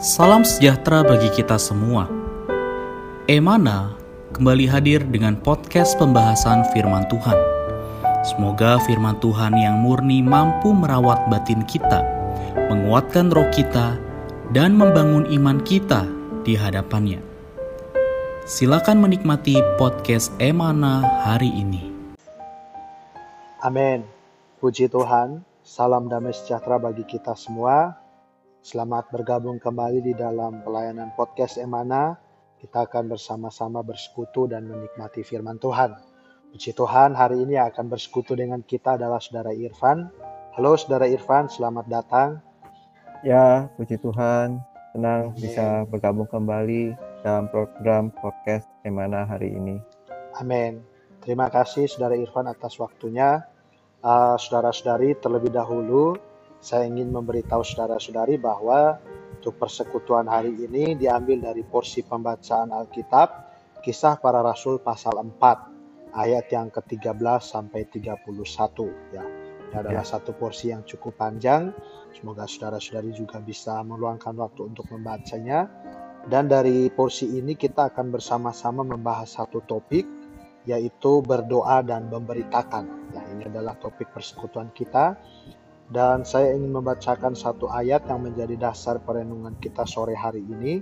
Salam sejahtera bagi kita semua. Emana kembali hadir dengan podcast pembahasan firman Tuhan. Semoga firman Tuhan yang murni mampu merawat batin kita, menguatkan roh kita, dan membangun iman kita di hadapannya. Silakan menikmati podcast Emana hari ini. Amin. Puji Tuhan, salam damai sejahtera bagi kita semua. Selamat bergabung kembali di dalam pelayanan podcast Emana. Kita akan bersama-sama bersekutu dan menikmati firman Tuhan. Puji Tuhan, hari ini akan bersekutu dengan kita adalah Saudara Irfan. Halo Saudara Irfan, selamat datang. Ya, puji Tuhan. Senang bisa bergabung kembali dalam program podcast Emana hari ini. Amin. Terima kasih Saudara Irfan atas waktunya. Uh, Saudara-saudari, terlebih dahulu saya ingin memberitahu saudara-saudari bahwa untuk persekutuan hari ini diambil dari porsi pembacaan Alkitab Kisah Para Rasul pasal 4 ayat yang ke-13 sampai 31 ya. Ini adalah ya. satu porsi yang cukup panjang. Semoga saudara-saudari juga bisa meluangkan waktu untuk membacanya. Dan dari porsi ini kita akan bersama-sama membahas satu topik yaitu berdoa dan memberitakan. Ya, ini adalah topik persekutuan kita dan saya ingin membacakan satu ayat yang menjadi dasar perenungan kita sore hari ini,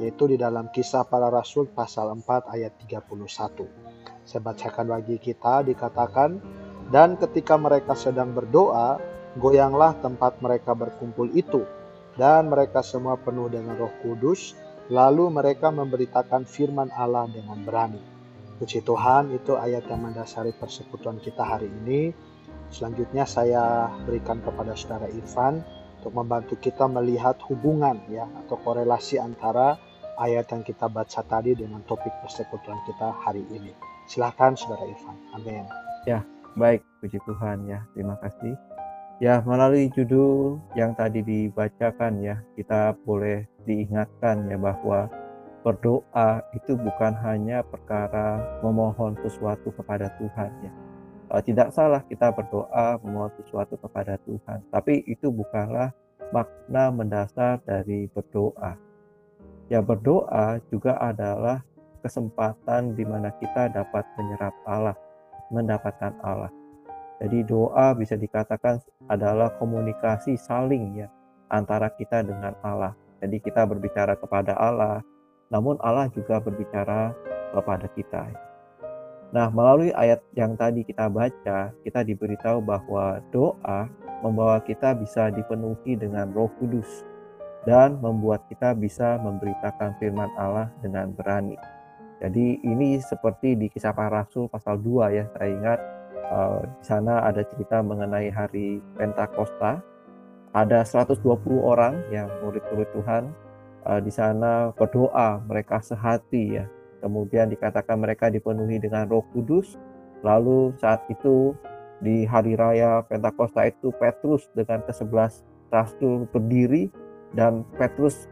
yaitu di dalam kisah para rasul pasal 4 ayat 31. Saya bacakan bagi kita, dikatakan, Dan ketika mereka sedang berdoa, goyanglah tempat mereka berkumpul itu, dan mereka semua penuh dengan roh kudus, lalu mereka memberitakan firman Allah dengan berani. Puji Tuhan, itu ayat yang mendasari persekutuan kita hari ini. Selanjutnya saya berikan kepada saudara Irfan untuk membantu kita melihat hubungan ya atau korelasi antara ayat yang kita baca tadi dengan topik persekutuan kita hari ini. Silahkan saudara Irfan. Amin. Ya, baik. Puji Tuhan ya. Terima kasih. Ya, melalui judul yang tadi dibacakan ya, kita boleh diingatkan ya bahwa berdoa itu bukan hanya perkara memohon sesuatu kepada Tuhan ya, uh, tidak salah kita berdoa memohon sesuatu kepada Tuhan, tapi itu bukanlah makna mendasar dari berdoa. Ya berdoa juga adalah kesempatan di mana kita dapat menyerap Allah, mendapatkan Allah. Jadi doa bisa dikatakan adalah komunikasi saling ya antara kita dengan Allah. Jadi kita berbicara kepada Allah, namun Allah juga berbicara kepada kita. Nah, melalui ayat yang tadi kita baca, kita diberitahu bahwa doa membawa kita bisa dipenuhi dengan Roh Kudus dan membuat kita bisa memberitakan firman Allah dengan berani. Jadi ini seperti di kisah para rasul pasal 2 ya, saya ingat uh, di sana ada cerita mengenai hari Pentakosta. Ada 120 orang yang murid-murid Tuhan uh, di sana berdoa, mereka sehati ya Kemudian dikatakan mereka dipenuhi dengan Roh Kudus. Lalu saat itu di hari raya Pentakosta itu Petrus dengan ke-11 rasul berdiri dan Petrus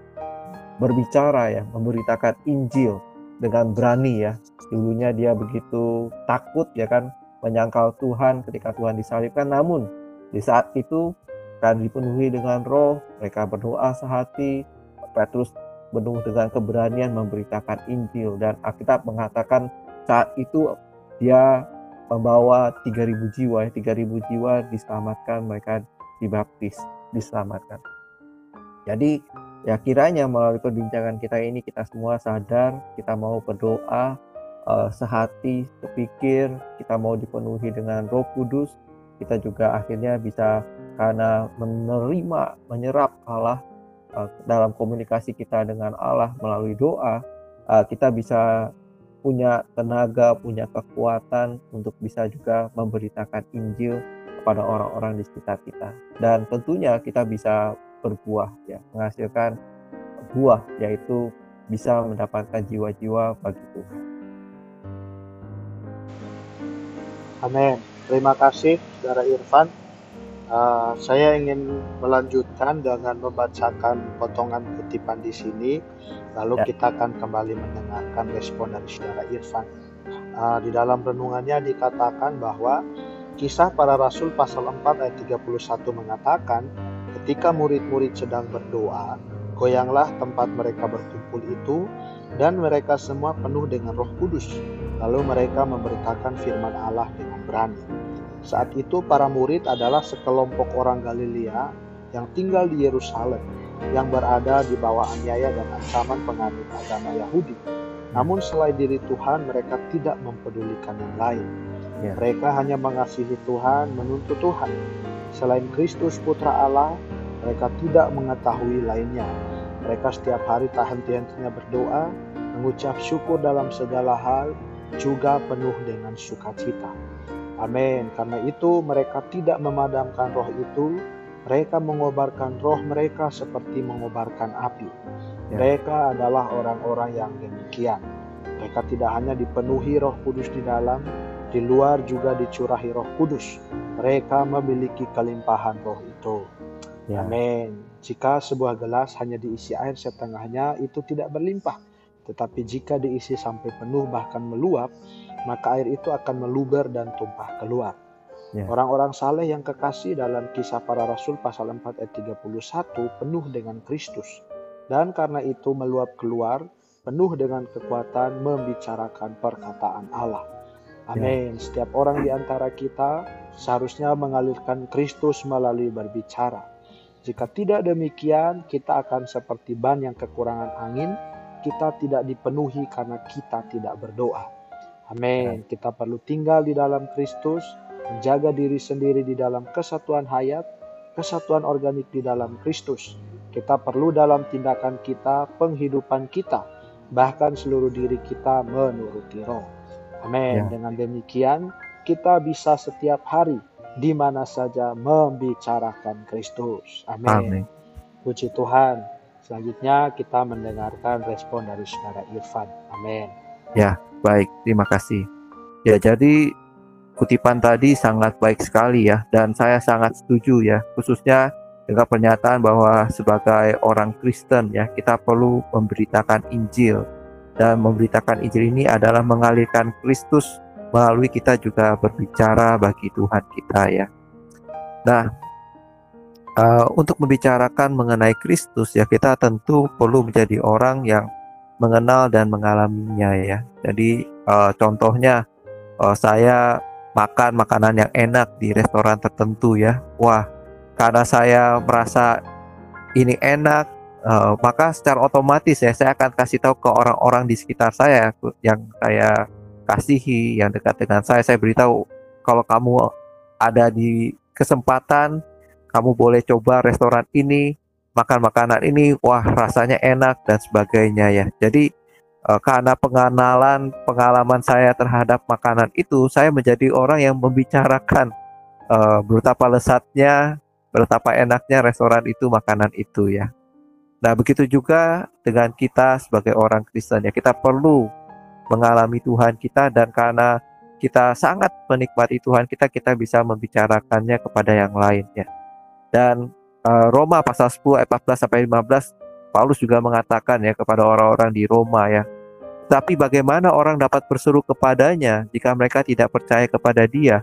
berbicara ya, memberitakan Injil dengan berani ya. Dulunya dia begitu takut ya kan menyangkal Tuhan ketika Tuhan disalibkan namun di saat itu kan dipenuhi dengan roh, mereka berdoa sehati, Petrus penuh dengan keberanian memberitakan Injil dan Alkitab mengatakan saat itu dia membawa 3000 jiwa, 3000 jiwa diselamatkan, mereka dibaptis, diselamatkan. Jadi ya kiranya melalui perbincangan kita ini kita semua sadar, kita mau berdoa uh, sehati, sepikir, kita mau dipenuhi dengan Roh Kudus, kita juga akhirnya bisa karena menerima, menyerap Allah Eh, dalam komunikasi kita dengan Allah melalui doa, eh, kita bisa punya tenaga, punya kekuatan untuk bisa juga memberitakan Injil kepada orang-orang di sekitar kita. Dan tentunya kita bisa berbuah ya, menghasilkan buah yaitu bisa mendapatkan jiwa-jiwa bagi Tuhan. Amin. Terima kasih Saudara Irfan Uh, saya ingin melanjutkan dengan membacakan potongan kutipan di sini, lalu ya. kita akan kembali mendengarkan respon dari saudara Irfan. Uh, di dalam renungannya dikatakan bahwa kisah para rasul pasal 4 ayat 31 mengatakan ketika murid-murid sedang berdoa, Goyanglah tempat mereka berkumpul itu, dan mereka semua penuh dengan roh kudus. Lalu mereka memberitakan firman Allah dengan berani. Saat itu para murid adalah sekelompok orang Galilea yang tinggal di Yerusalem, yang berada di bawah aniaya dan ancaman penganut agama Yahudi. Namun selain diri Tuhan, mereka tidak mempedulikan yang lain. Ya. Mereka hanya mengasihi Tuhan, menuntut Tuhan. Selain Kristus Putra Allah, mereka tidak mengetahui lainnya. Mereka setiap hari tak henti-hentinya berdoa, mengucap syukur dalam segala hal, juga penuh dengan sukacita. Amin. Karena itu mereka tidak memadamkan roh itu, mereka mengobarkan roh mereka seperti mengobarkan api. Ya. Mereka adalah orang-orang yang demikian. Mereka tidak hanya dipenuhi roh kudus di dalam, di luar juga dicurahi roh kudus. Mereka memiliki kelimpahan roh itu. Ya. Amin. Jika sebuah gelas hanya diisi air setengahnya, itu tidak berlimpah. Tetapi jika diisi sampai penuh bahkan meluap, maka air itu akan meluber dan tumpah keluar. Ya. Orang-orang saleh yang kekasih dalam kisah para rasul pasal 4 ayat 31 penuh dengan Kristus. Dan karena itu meluap keluar penuh dengan kekuatan membicarakan perkataan Allah. Amin. Ya. Setiap orang di antara kita seharusnya mengalirkan Kristus melalui berbicara. Jika tidak demikian, kita akan seperti ban yang kekurangan angin, kita tidak dipenuhi karena kita tidak berdoa. Amin. Kita perlu tinggal di dalam Kristus, menjaga diri sendiri di dalam kesatuan hayat, kesatuan organik di dalam Kristus. Kita perlu dalam tindakan kita, penghidupan kita, bahkan seluruh diri kita menuruti roh. Amin. Ya. Dengan demikian, kita bisa setiap hari di mana saja membicarakan Kristus. Amin. Amin. Puji Tuhan. Selanjutnya kita mendengarkan respon dari saudara Irfan. Amin. Ya, baik. Terima kasih. Ya, jadi kutipan tadi sangat baik sekali ya dan saya sangat setuju ya, khususnya dengan pernyataan bahwa sebagai orang Kristen ya, kita perlu memberitakan Injil dan memberitakan Injil ini adalah mengalirkan Kristus melalui kita juga berbicara bagi Tuhan kita ya. Nah, uh, untuk membicarakan mengenai Kristus ya kita tentu perlu menjadi orang yang mengenal dan mengalaminya ya. Jadi uh, contohnya uh, saya makan makanan yang enak di restoran tertentu ya. Wah, karena saya merasa ini enak, uh, maka secara otomatis ya saya akan kasih tahu ke orang-orang di sekitar saya yang saya kasihi, yang dekat dengan saya. Saya beritahu kalau kamu ada di kesempatan, kamu boleh coba restoran ini, makan makanan ini, wah rasanya enak dan sebagainya ya. Jadi uh, karena pengenalan pengalaman saya terhadap makanan itu, saya menjadi orang yang membicarakan uh, betapa lesatnya, betapa enaknya restoran itu, makanan itu ya. Nah, begitu juga dengan kita sebagai orang Kristen ya, kita perlu mengalami Tuhan kita dan karena kita sangat menikmati Tuhan kita kita bisa membicarakannya kepada yang lainnya. Dan uh, Roma pasal 10 ayat 14 sampai 15 Paulus juga mengatakan ya kepada orang-orang di Roma ya. Tapi bagaimana orang dapat berseru kepadanya jika mereka tidak percaya kepada dia?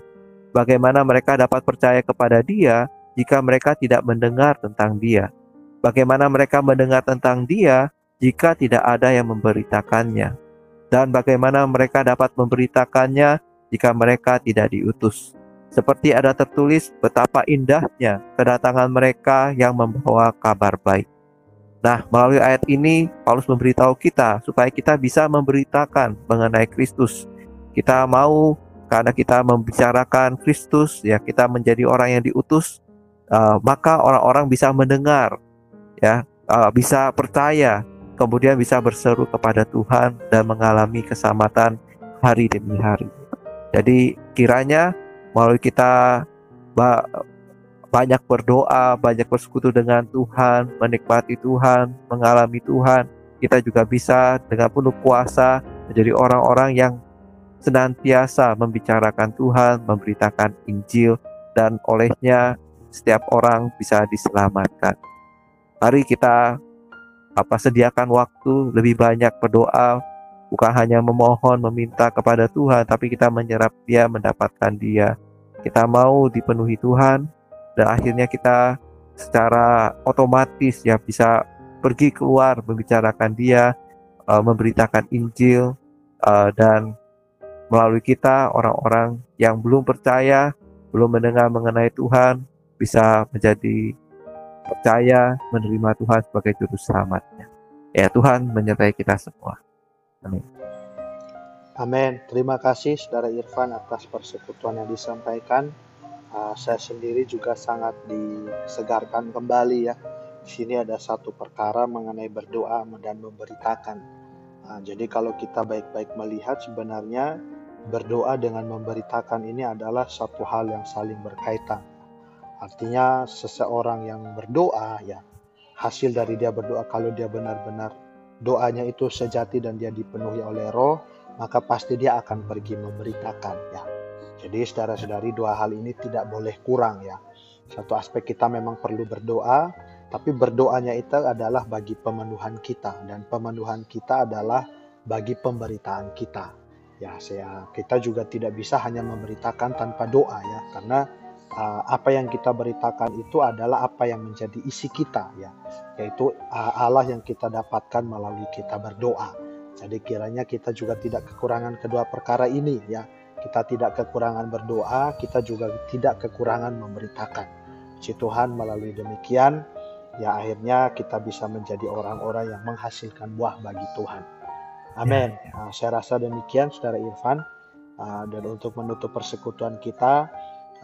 Bagaimana mereka dapat percaya kepada dia jika mereka tidak mendengar tentang dia? Bagaimana mereka mendengar tentang dia jika tidak ada yang memberitakannya? dan bagaimana mereka dapat memberitakannya jika mereka tidak diutus. Seperti ada tertulis betapa indahnya kedatangan mereka yang membawa kabar baik. Nah, melalui ayat ini Paulus memberitahu kita supaya kita bisa memberitakan mengenai Kristus. Kita mau karena kita membicarakan Kristus, ya kita menjadi orang yang diutus, uh, maka orang-orang bisa mendengar, ya uh, bisa percaya kemudian bisa berseru kepada Tuhan dan mengalami keselamatan hari demi hari. Jadi kiranya melalui kita banyak berdoa, banyak bersekutu dengan Tuhan, menikmati Tuhan, mengalami Tuhan, kita juga bisa dengan penuh kuasa menjadi orang-orang yang senantiasa membicarakan Tuhan, memberitakan Injil, dan olehnya setiap orang bisa diselamatkan. Mari kita apa sediakan waktu lebih banyak berdoa bukan hanya memohon meminta kepada Tuhan tapi kita menyerap dia mendapatkan dia kita mau dipenuhi Tuhan dan akhirnya kita secara otomatis ya bisa pergi keluar membicarakan dia, uh, memberitakan Injil uh, dan melalui kita orang-orang yang belum percaya, belum mendengar mengenai Tuhan bisa menjadi percaya menerima Tuhan sebagai juru selamatnya. Ya Tuhan menyertai kita semua. Amin. Amin. Terima kasih Saudara Irfan atas persekutuan yang disampaikan. Uh, saya sendiri juga sangat disegarkan kembali ya. Di sini ada satu perkara mengenai berdoa dan memberitakan. Uh, jadi kalau kita baik-baik melihat sebenarnya berdoa dengan memberitakan ini adalah satu hal yang saling berkaitan. Artinya seseorang yang berdoa ya hasil dari dia berdoa kalau dia benar-benar doanya itu sejati dan dia dipenuhi oleh roh maka pasti dia akan pergi memberitakan ya. Jadi saudara-saudari dua hal ini tidak boleh kurang ya. Satu aspek kita memang perlu berdoa tapi berdoanya itu adalah bagi pemenuhan kita dan pemenuhan kita adalah bagi pemberitaan kita. Ya saya kita juga tidak bisa hanya memberitakan tanpa doa ya karena uh, apa yang kita beritakan itu adalah apa yang menjadi isi kita ya. Yaitu uh, Allah yang kita dapatkan melalui kita berdoa. Jadi kiranya kita juga tidak kekurangan kedua perkara ini ya. Kita tidak kekurangan berdoa kita juga tidak kekurangan memberitakan. Si Tuhan melalui demikian ya akhirnya kita bisa menjadi orang-orang yang menghasilkan buah bagi Tuhan. Amin. Ya, ya. Uh, saya rasa demikian saudara Irfan. Uh, dan untuk menutup persekutuan kita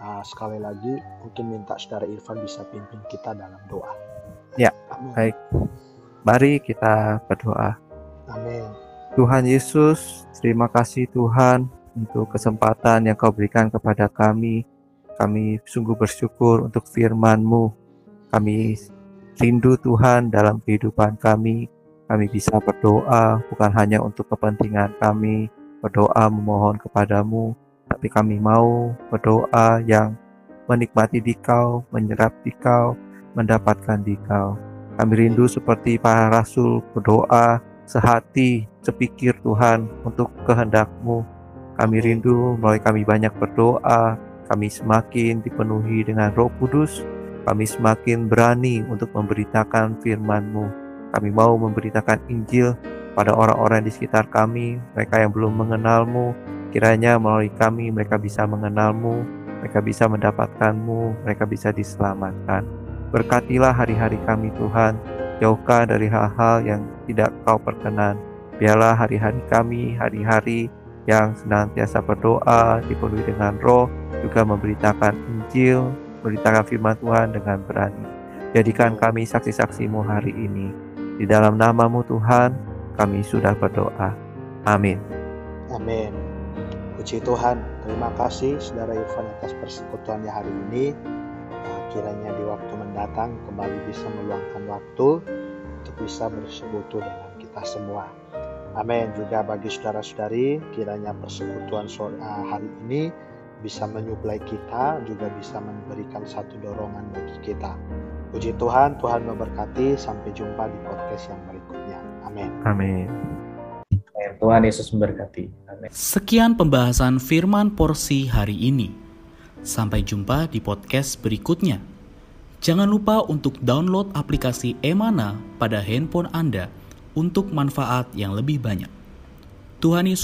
uh, sekali lagi mungkin minta saudara Irfan bisa pimpin kita dalam doa. Ya, Amin. baik. Mari kita berdoa. Amin. Tuhan Yesus, terima kasih Tuhan untuk kesempatan yang kau berikan kepada kami. Kami sungguh bersyukur untuk firman-Mu. Kami rindu Tuhan dalam kehidupan kami. Kami bisa berdoa bukan hanya untuk kepentingan kami, berdoa memohon kepadamu, tapi kami mau berdoa yang menikmati dikau, menyerap dikau, mendapatkan dikau. Kami rindu seperti para rasul berdoa sehati, sepikir Tuhan untuk kehendakmu. Kami rindu melalui kami banyak berdoa, kami semakin dipenuhi dengan roh kudus, kami semakin berani untuk memberitakan firman-Mu. Kami mau memberitakan Injil pada orang-orang di sekitar kami, mereka yang belum mengenalmu, Kiranya melalui kami mereka bisa mengenalmu, mereka bisa mendapatkanmu, mereka bisa diselamatkan. Berkatilah hari-hari kami Tuhan, jauhkan dari hal-hal yang tidak kau perkenan. Biarlah hari-hari kami, hari-hari yang senantiasa berdoa, dipenuhi dengan roh, juga memberitakan Injil, memberitakan firman Tuhan dengan berani. Jadikan kami saksi-saksimu hari ini. Di dalam namamu Tuhan, kami sudah berdoa. Amin. Amin. Puji Tuhan, terima kasih Saudara Irfan atas persekutuannya hari ini. Nah, kiranya di waktu mendatang kembali bisa meluangkan waktu untuk bisa bersekutu dengan kita semua. Amin. Juga bagi saudara-saudari, kiranya persekutuan eh, hari ini bisa menyuplai kita, juga bisa memberikan satu dorongan bagi kita. Puji Tuhan, Tuhan memberkati. Sampai jumpa di podcast yang berikutnya. Amin. Amin. Tuhan Yesus memberkati. Amin. Sekian pembahasan firman porsi hari ini. Sampai jumpa di podcast berikutnya. Jangan lupa untuk download aplikasi Emana pada handphone Anda untuk manfaat yang lebih banyak. Tuhan Yesus